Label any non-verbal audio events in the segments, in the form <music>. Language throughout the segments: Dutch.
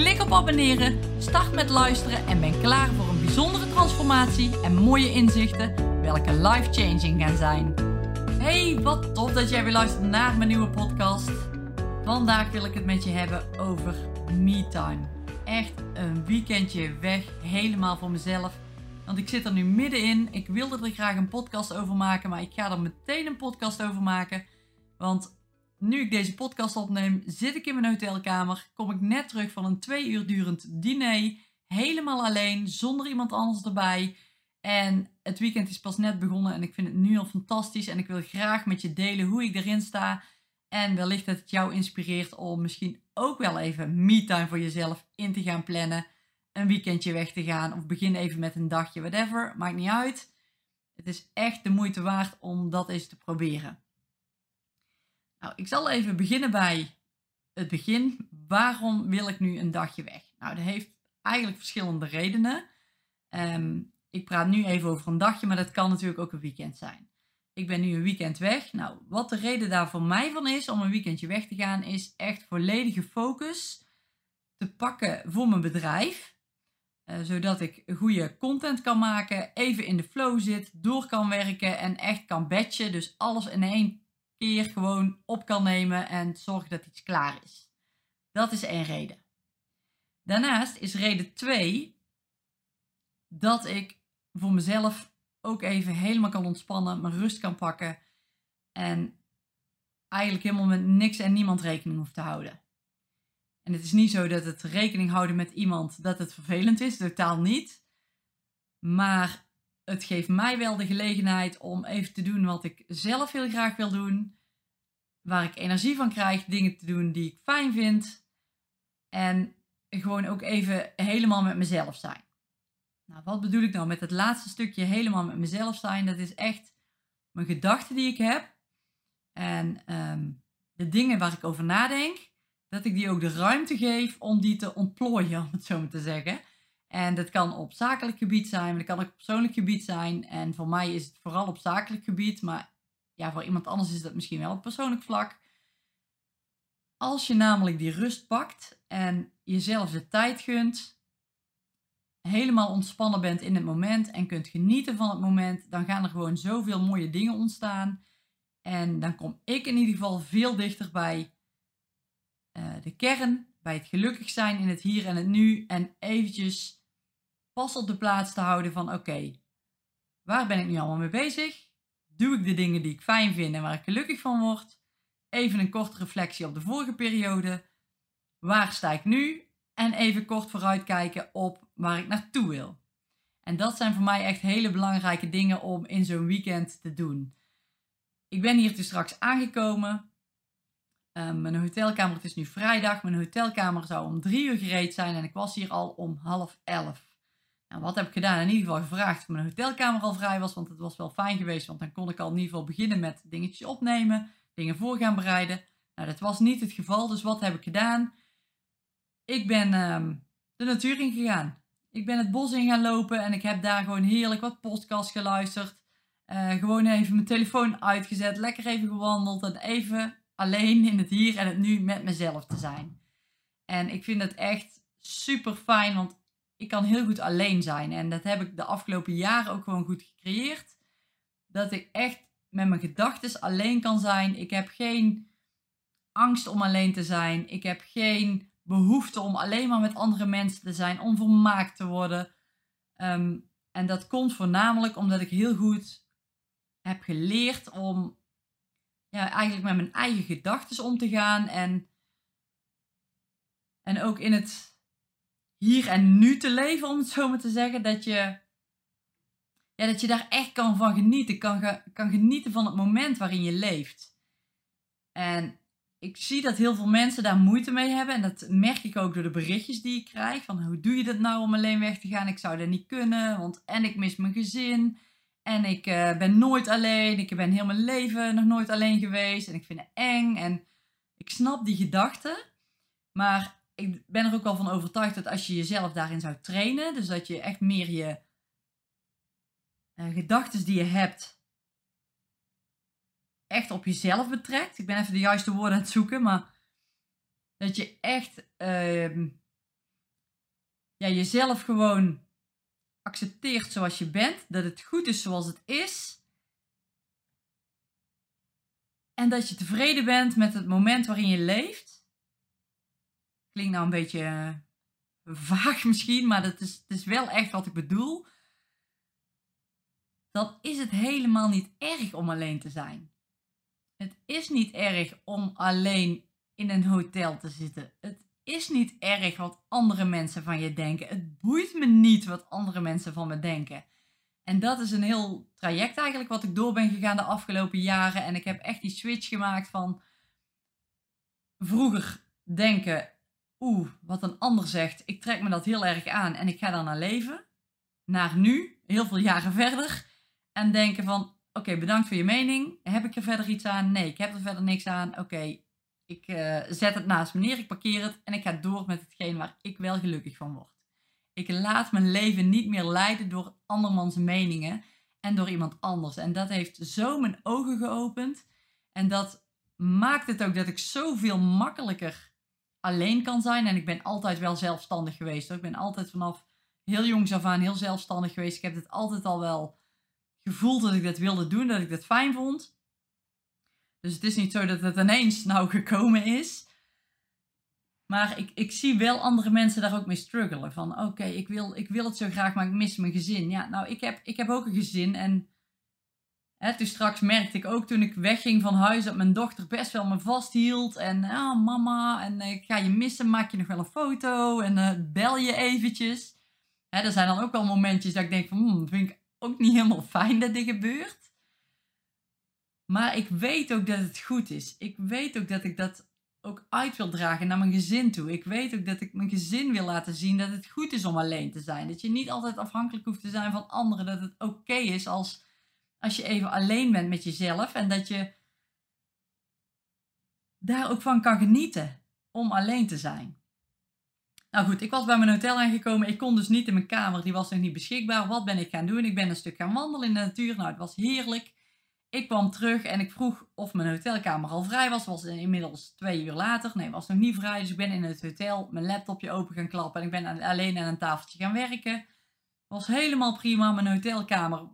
Klik op abonneren, start met luisteren en ben klaar voor een bijzondere transformatie en mooie inzichten, welke life-changing gaan zijn. Hey, wat tof dat jij weer luistert naar mijn nieuwe podcast. Vandaag wil ik het met je hebben over me-time. Echt een weekendje weg, helemaal voor mezelf. Want ik zit er nu middenin. Ik wilde er graag een podcast over maken, maar ik ga er meteen een podcast over maken. Want nu ik deze podcast opneem, zit ik in mijn hotelkamer. Kom ik net terug van een twee uur durend diner. Helemaal alleen, zonder iemand anders erbij. En het weekend is pas net begonnen en ik vind het nu al fantastisch. En ik wil graag met je delen hoe ik erin sta. En wellicht dat het jou inspireert om misschien ook wel even me-time voor jezelf in te gaan plannen. Een weekendje weg te gaan of begin even met een dagje, whatever. Maakt niet uit. Het is echt de moeite waard om dat eens te proberen. Nou, ik zal even beginnen bij het begin. Waarom wil ik nu een dagje weg? Nou, dat heeft eigenlijk verschillende redenen. Um, ik praat nu even over een dagje, maar dat kan natuurlijk ook een weekend zijn. Ik ben nu een weekend weg. Nou, wat de reden daar voor mij van is om een weekendje weg te gaan, is echt volledige focus te pakken voor mijn bedrijf. Uh, zodat ik goede content kan maken, even in de flow zit, door kan werken en echt kan batchen. Dus alles in één keer gewoon op kan nemen en zorgen dat iets klaar is. Dat is één reden. Daarnaast is reden 2 dat ik voor mezelf ook even helemaal kan ontspannen, mijn rust kan pakken en eigenlijk helemaal met niks en niemand rekening hoeft te houden. En het is niet zo dat het rekening houden met iemand dat het vervelend is, totaal niet. Maar het geeft mij wel de gelegenheid om even te doen wat ik zelf heel graag wil doen. Waar ik energie van krijg, dingen te doen die ik fijn vind. En gewoon ook even helemaal met mezelf zijn. Nou, wat bedoel ik nou met het laatste stukje helemaal met mezelf zijn? Dat is echt mijn gedachten die ik heb. En ehm, de dingen waar ik over nadenk, dat ik die ook de ruimte geef om die te ontplooien, <laughs> om het zo maar te zeggen. En dat kan op zakelijk gebied zijn, maar dat kan ook op persoonlijk gebied zijn. En voor mij is het vooral op zakelijk gebied, maar ja, voor iemand anders is dat misschien wel op persoonlijk vlak. Als je namelijk die rust pakt en jezelf de tijd gunt, helemaal ontspannen bent in het moment en kunt genieten van het moment, dan gaan er gewoon zoveel mooie dingen ontstaan. En dan kom ik in ieder geval veel dichter bij uh, de kern, bij het gelukkig zijn in het hier en het nu. En eventjes pas op de plaats te houden van oké, waar ben ik nu allemaal mee bezig? Doe ik de dingen die ik fijn vind en waar ik gelukkig van word? Even een korte reflectie op de vorige periode. Waar sta ik nu? En even kort vooruitkijken op waar ik naartoe wil. En dat zijn voor mij echt hele belangrijke dingen om in zo'n weekend te doen. Ik ben hier dus straks aangekomen. Um, mijn hotelkamer, het is nu vrijdag. Mijn hotelkamer zou om drie uur gereed zijn en ik was hier al om half elf. Wat heb ik gedaan? In ieder geval gevraagd of mijn hotelkamer al vrij was, want het was wel fijn geweest, want dan kon ik al in ieder geval beginnen met dingetjes opnemen, dingen voor gaan bereiden. Nou, dat was niet het geval, dus wat heb ik gedaan? Ik ben um, de natuur in gegaan. Ik ben het bos in gaan lopen en ik heb daar gewoon heerlijk wat podcasts geluisterd. Uh, gewoon even mijn telefoon uitgezet, lekker even gewandeld en even alleen in het hier en het nu met mezelf te zijn. En ik vind het echt super fijn, want ik kan heel goed alleen zijn. En dat heb ik de afgelopen jaren ook gewoon goed gecreëerd. Dat ik echt met mijn gedachten alleen kan zijn. Ik heb geen angst om alleen te zijn. Ik heb geen behoefte om alleen maar met andere mensen te zijn, om vermaakt te worden. Ehm, en dat komt voornamelijk omdat ik heel goed heb geleerd om ja, eigenlijk met mijn eigen gedachten om te gaan. En, en ook in het hier en nu te leven, om het zo maar te zeggen. Dat je, ja, dat je daar echt kan van genieten. Kan, kan genieten van het moment waarin je leeft. En ik zie dat heel veel mensen daar moeite mee hebben. En dat merk ik ook door de berichtjes die ik krijg. Van hoe doe je dat nou om alleen weg te gaan? Ik zou dat niet kunnen. Want en ik mis mijn gezin. En ik uh, ben nooit alleen. Ik ben heel mijn leven nog nooit alleen geweest. En ik vind het eng. En ik snap die gedachten. Maar ik ben er ook wel van overtuigd dat als je jezelf daarin zou trainen. Dus dat je echt meer je uh, gedachten die je hebt echt op jezelf betrekt. Ik ben even de juiste woorden aan het zoeken, maar dat je echt uh, ja, jezelf gewoon accepteert zoals je bent, dat het goed is zoals het is. En dat je tevreden bent met het moment waarin je leeft. Klinkt nou een beetje uh, vaag <laughs> misschien, maar dat is, het is wel echt wat ik bedoel. Dan is het helemaal niet erg om alleen te zijn. Het is niet erg om alleen in een hotel te zitten. Het is niet erg wat andere mensen van je denken. Het boeit me niet wat andere mensen van me denken. En dat is een heel traject eigenlijk wat ik door ben gegaan de afgelopen jaren. En ik heb echt die switch gemaakt van vroeger denken, oeh, wat een ander zegt, ik trek me dat heel erg aan en ik ga dan naar leven. Naar nu, heel veel jaren verder. En denken van, Oké, bedankt voor je mening. Heb ik er verder iets aan? Nee, ik heb er verder niks aan. Oké, ik uh, zet het naast me neer, ik parkeer het en ik ga door met hetgeen waar ik wel gelukkig van word. Ik laat mijn leven niet meer leiden door andermans meningen en door iemand anders. En dat heeft zo mijn ogen geopend. En dat maakt het ook dat ik zoveel makkelijker alleen kan zijn. En ik ben altijd wel zelfstandig geweest. Ik ben altijd vanaf heel jongs af aan heel zelfstandig geweest. Ik heb het altijd al wel gevoeld dat ik dat wilde doen, dat ik dat fijn vond. Dus het is niet zo dat het ineens nou gekomen is. Maar ik, ik zie wel andere mensen daar ook mee struggelen. Van oké, ik, wil, ik wil het zo graag, maar ik mis mijn gezin. Ja, nou, ik heb, ik heb ook een gezin. En toen straks merkte ik ook toen ik wegging van huis dat mijn dochter best wel me vasthield. En oh, mama, en ik ga je missen, maak je nog wel een foto en uh, bel je eventjes. Hè, er zijn dan ook wel momentjes dat ik denk van, hmm, vind ik ook niet helemaal fijn dat dit gebeurt. Maar ik weet ook dat het goed is. Ik weet ook dat ik dat ook uit wil dragen naar mijn gezin toe. Ik weet ook dat ik mijn gezin wil laten zien dat het goed is om alleen te zijn. Dat je niet altijd afhankelijk hoeft te zijn van anderen. Dat het oké is als, als je even alleen bent met jezelf. En dat je daar ook van kan genieten om alleen te zijn. Nou goed, ik was bij mijn hotel aangekomen. Ik kon dus niet in mijn kamer, die was nog niet beschikbaar. Wat ben ik gaan doen? Ik ben een stuk gaan wandelen in de natuur. Nou, het was heerlijk. Ik kwam terug en ik vroeg of mijn hotelkamer al vrij was. Het was inmiddels twee uur later. Nee, was nog niet vrij. Dus ik ben in het hotel mijn laptopje open gaan klappen. En ik ben alleen aan een tafeltje gaan werken. Was helemaal prima. Mijn hotelkamer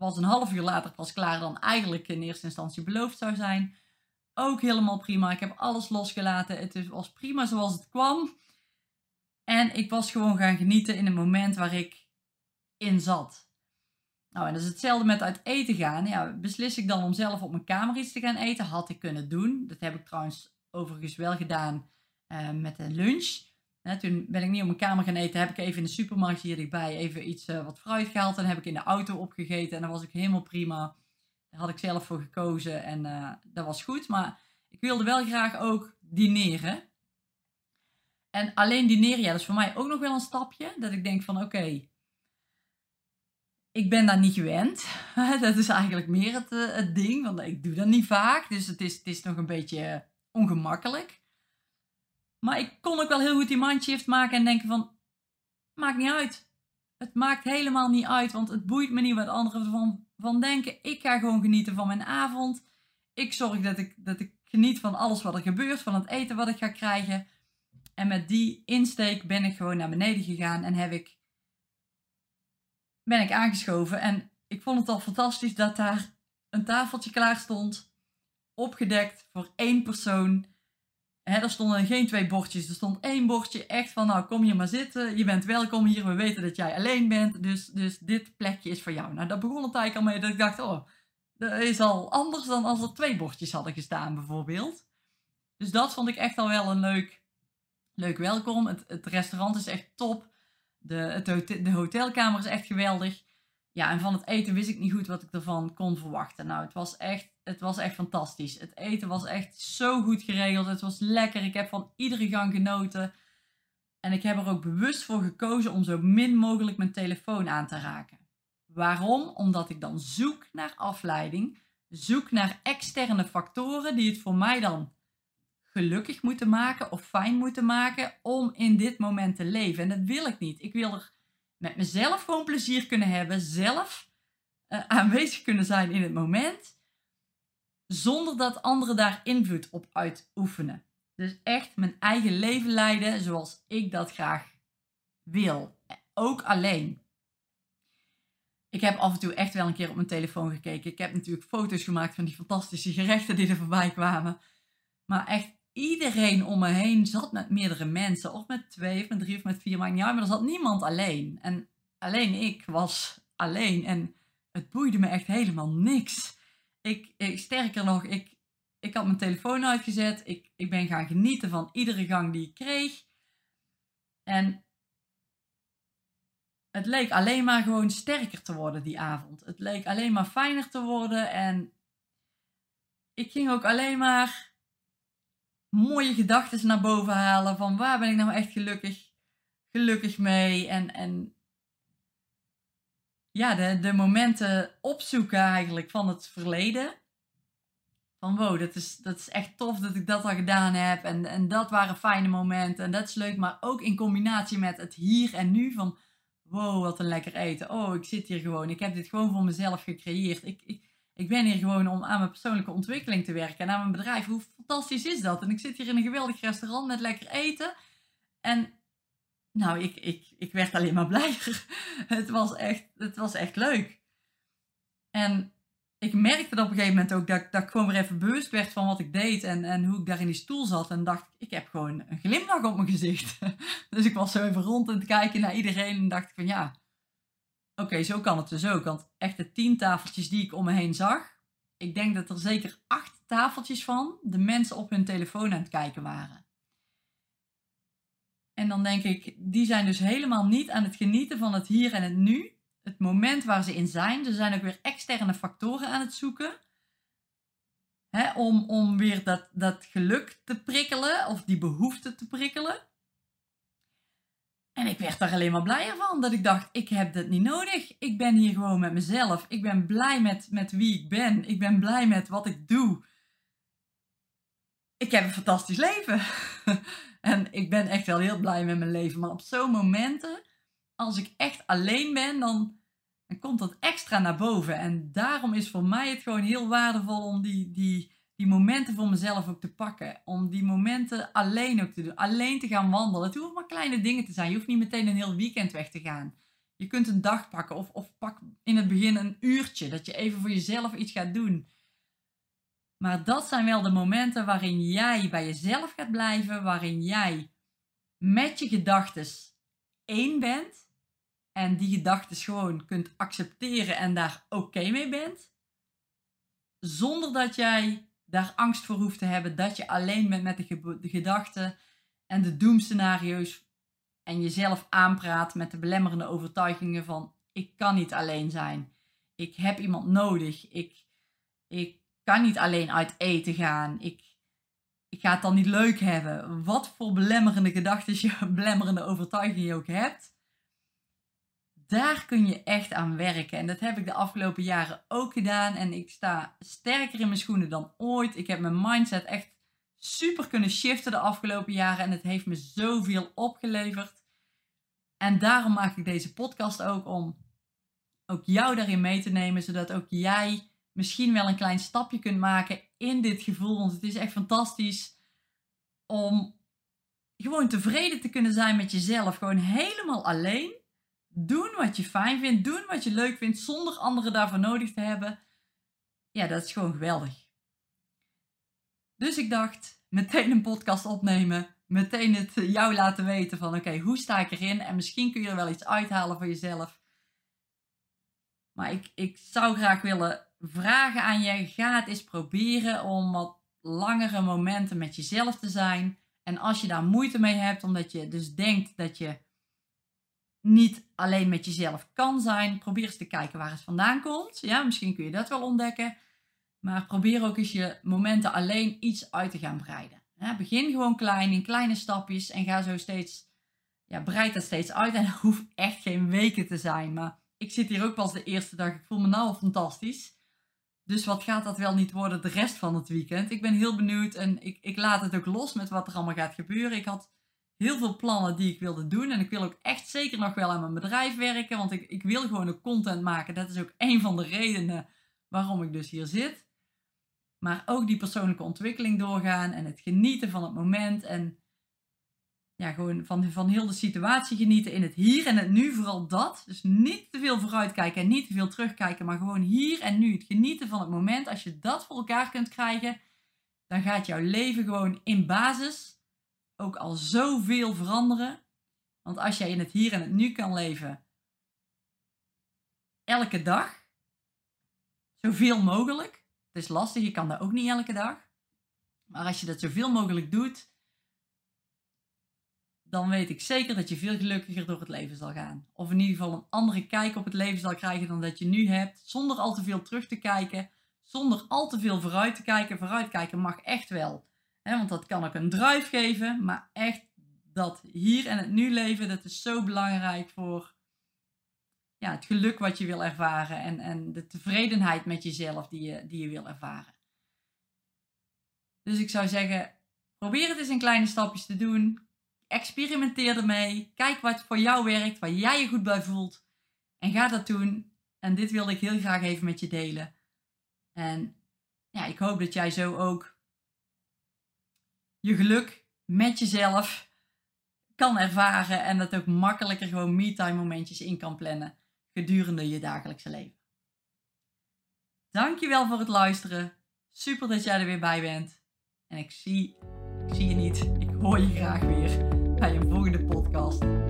was een half uur later pas klaar dan eigenlijk in eerste instantie beloofd zou zijn. Ook helemaal prima. Ik heb alles losgelaten. Het was prima zoals het kwam. En ik was gewoon gaan genieten in het moment waar ik in zat. Nou, en dat is hetzelfde met uit eten gaan. Ja, beslis ik dan om zelf op mijn kamer iets te gaan eten? Had ik kunnen doen. Dat heb ik trouwens overigens wel gedaan uh, met een lunch. Toen ben ik niet op mijn kamer gaan eten. Heb ik even in de supermarkt hier dichtbij even iets uh, wat fruit gehaald. En heb ik in de auto opgegeten. En dan was ik helemaal prima. Daar had ik zelf voor gekozen. En uh, dat was goed. Maar ik wilde wel graag ook dineren. En alleen dineren, ja, dat is voor mij ook nog wel een stapje. Dat ik denk van oké, ik ben daar niet gewend. <laughs> dat is eigenlijk meer het, uh, het ding, want ik doe dat niet vaak. Dus het is, het is nog een beetje ongemakkelijk. Maar ik kon ook wel heel goed die mindshift maken en denken van, maakt niet uit. Het maakt helemaal niet uit, want het boeit me niet wat anderen ervan van denken. Ik ga gewoon genieten van mijn avond. Ik zorg dat ik, dat ik geniet van alles wat er gebeurt, van het eten wat ik ga krijgen. En met die insteek ben ik gewoon naar beneden gegaan en heb ik, ben ik aangeschoven. En ik vond het al fantastisch dat daar een tafeltje klaar stond, opgedekt voor één persoon. He, er stonden geen twee bordjes, er stond één bordje echt van, nou kom je maar zitten, je bent welkom hier, we weten dat jij alleen bent, dus, dus dit plekje is voor jou. Nou, daar begon het eigenlijk al mee dat ik dacht, oh, dat is al anders dan als er twee bordjes hadden gestaan bijvoorbeeld. Dus dat vond ik echt al wel een leuk, leuk welkom. Het, het restaurant is echt top. De, het de hotelkamer is echt geweldig. Ja, en van het eten wist ik niet goed wat ik ervan kon verwachten. Nou, het was echt, het was echt fantastisch. Het eten was echt zo goed geregeld. Het was lekker. Ik heb van iedere gang genoten. En ik heb er ook bewust voor gekozen om zo min mogelijk mijn telefoon aan te raken. Waarom? Omdat ik dan zoek naar afleiding, zoek naar externe factoren die het voor mij dan gelukkig moeten maken of fijn moeten maken om in dit moment te leven. En dat wil ik niet. Ik wil er met mezelf gewoon plezier kunnen hebben, zelf uh, aanwezig kunnen zijn in het moment, zonder dat anderen daar invloed op uitoefenen. Dus echt mijn eigen leven leiden zoals ik dat graag wil. Ook alleen. Ik heb af en toe echt wel een keer op mijn telefoon gekeken. Ik heb natuurlijk foto's gemaakt van die fantastische gerechten die er voorbij kwamen. Maar echt iedereen om me heen zat met meerdere mensen. Of met twee, of met drie, of met vier. Maar ja, maar er zat niemand alleen. En alleen ik was alleen. En het boeide me echt helemaal niks. Ik, ik sterker nog, ik, ik had mijn telefoon uitgezet. Ik, ik ben gaan genieten van iedere gang die ik kreeg. En het leek alleen maar gewoon sterker te worden die avond. Het leek alleen maar fijner te worden. En ik ging ook alleen maar mooie gedachten naar boven halen. Van waar ben ik nou echt gelukkig, gelukkig mee? En, en ja, de, de momenten opzoeken eigenlijk van het verleden. Van wow, dat is, dat is echt tof dat ik dat al gedaan heb. En, en dat waren fijne momenten. En dat is leuk. Maar ook in combinatie met het hier en nu. Van wow, wat een lekker eten. Oh, ik zit hier gewoon. Ik heb dit gewoon voor mezelf gecreëerd. Ik, ik, ik ben hier gewoon om aan mijn persoonlijke ontwikkeling te werken. En aan mijn bedrijf. Hoe fantastisch is dat? En ik zit hier in een geweldig restaurant met lekker eten. En nou, ik, ik, ik werd alleen maar blijer. <laughs> het, was echt, het was echt leuk. En ik merkte op een gegeven moment ook dat, dat ik gewoon weer even bewust werd van wat ik deed en, en hoe ik daar in die stoel zat. En dacht, ik heb gewoon een glimlach op mijn gezicht. <laughs> dus ik was zo even rond aan het kijken naar iedereen en dacht ik van ja, oké, zo kan het dus ook. Want echt de tien tafeltjes die ik om me heen zag, ik denk dat er zeker acht tafeltjes van de mensen op hun telefoon aan het kijken waren. En dan denk ik, die zijn dus helemaal niet aan het genieten van het hier en het nu. Het moment waar ze in zijn. Ze zijn ook weer externe factoren aan het zoeken. Om, om weer dat, dat geluk te prikkelen of die behoefte te prikkelen. En ik werd daar alleen maar blijer van. Dat ik dacht, ik heb dit niet nodig. Ik ben hier gewoon met mezelf. Ik ben blij met, met wie ik ben. Ik ben blij met wat ik doe. Ik heb een fantastisch leven. <laughs> En ik ben echt wel heel blij met mijn leven. Maar op zo'n momenten, als ik echt alleen ben, dan, dan komt dat extra naar boven. En daarom is voor mij het gewoon heel waardevol om die, die, die momenten voor mezelf ook te pakken. Om die momenten alleen ook te doen. Alleen te gaan wandelen. Het hoeft maar kleine dingen te zijn. Je hoeft niet meteen een heel weekend weg te gaan. Je kunt een dag pakken of, of pak in het begin een uurtje. Dat je even voor jezelf iets gaat doen. Maar dat zijn wel de momenten waarin jij bij jezelf gaat blijven, waarin jij met je gedachten één bent en die gedachten gewoon kunt accepteren en daar oké mee bent, zonder dat jij daar angst voor hoeft te hebben dat je alleen bent met de, gedachten en de doemscenario's en jezelf aanpraat met de belemmerende overtuigingen van ik kan niet alleen zijn, ik heb iemand nodig, ik, ik kan niet alleen uit eten gaan. Ik, ik ga het dan niet leuk hebben. Wat voor belemmerende gedachten, je, <laughs> belemmerende overtuigingen je ook hebt. Daar kun je echt aan werken. En dat heb ik de afgelopen jaren ook gedaan. En ik sta sterker in mijn schoenen dan ooit. Ik heb mijn mindset echt super kunnen shiften de afgelopen jaren. En het heeft me zoveel opgeleverd. En daarom maak ik deze podcast ook om ook jou daarin mee te nemen. Zodat ook jij misschien wel een klein stapje kunt maken in dit gevoel. Want het is echt fantastisch om gewoon tevreden te kunnen zijn met jezelf. Gewoon helemaal alleen. Doen wat je fijn vindt. Doen wat je leuk vindt. Zonder anderen daarvoor nodig te hebben. Ja, dat is gewoon geweldig. Dus ik dacht, meteen een podcast opnemen. Meteen het jou laten weten van oké, hoe sta ik erin? En misschien kun je er wel iets uithalen voor jezelf. Maar ik, ik zou graag willen vragen aan je. Ga het eens proberen om wat langere momenten met jezelf te zijn. En als je daar moeite mee hebt, omdat je dus denkt dat je niet alleen met jezelf kan zijn. Probeer eens te kijken waar het vandaan komt. Ja, misschien kun je dat wel ontdekken. Maar probeer ook eens je momenten alleen iets uit te gaan breiden. begin gewoon klein, in kleine stapjes. En ga zo steeds, ja, breid dat steeds uit. En <laughs> het hoeft echt geen weken te zijn. Maar ik zit hier ook pas de eerste dag. Ik voel me nou al fantastisch. Dus wat gaat dat wel niet worden de rest van het weekend? Ik ben heel benieuwd en ik, ik laat het ook los met wat er allemaal gaat gebeuren. Ik had heel veel plannen die ik wilde doen. En ik wil ook echt zeker nog wel aan mijn bedrijf werken. Want ik, ik wil gewoon ook content maken. Dat is ook een van de redenen waarom ik dus hier zit. Maar ook die persoonlijke ontwikkeling doorgaan en het genieten van het moment. En ja, gewoon van, van heel de situatie genieten in het hier en het nu. Vooral dat. Dus niet te veel vooruitkijken en niet te veel terugkijken. Maar gewoon hier en nu. Het genieten van het moment. Als je dat voor elkaar kunt krijgen, dan gaat jouw leven gewoon in basis ook al zoveel veranderen. Want als jij in het hier en het nu kan leven, elke dag, zoveel mogelijk. Het is lastig, je kan dat ook niet elke dag. Maar als je dat zoveel mogelijk doet, dan weet ik zeker dat je veel gelukkiger door het leven zal gaan. Of in ieder geval een andere kijk op het leven zal krijgen dan dat je nu hebt. Zonder al te veel terug te kijken. Zonder al te veel vooruit te kijken. Vooruitkijken mag echt wel. Want dat kan ook een drive geven. Maar echt dat hier en het nu leven, dat is zo belangrijk voor ja, het geluk wat je wil ervaren. En, en de tevredenheid met jezelf die je, die je wil ervaren. Dus ik zou zeggen, probeer het eens in kleine stapjes te doen. Experimenteer ermee. Kijk wat voor jou werkt, waar jij je goed bij voelt. En ga dat doen. En dit wilde ik heel graag even met je delen. En ja, ik hoop dat jij zo ook je geluk met jezelf kan ervaren. En dat ook makkelijker gewoon me-time momentjes in kan plannen gedurende je dagelijkse leven. Dankjewel voor het luisteren. Super dat jij er weer bij bent. En ik zie, ik zie je niet. Ik hoor je graag weer bij een volgende podcast.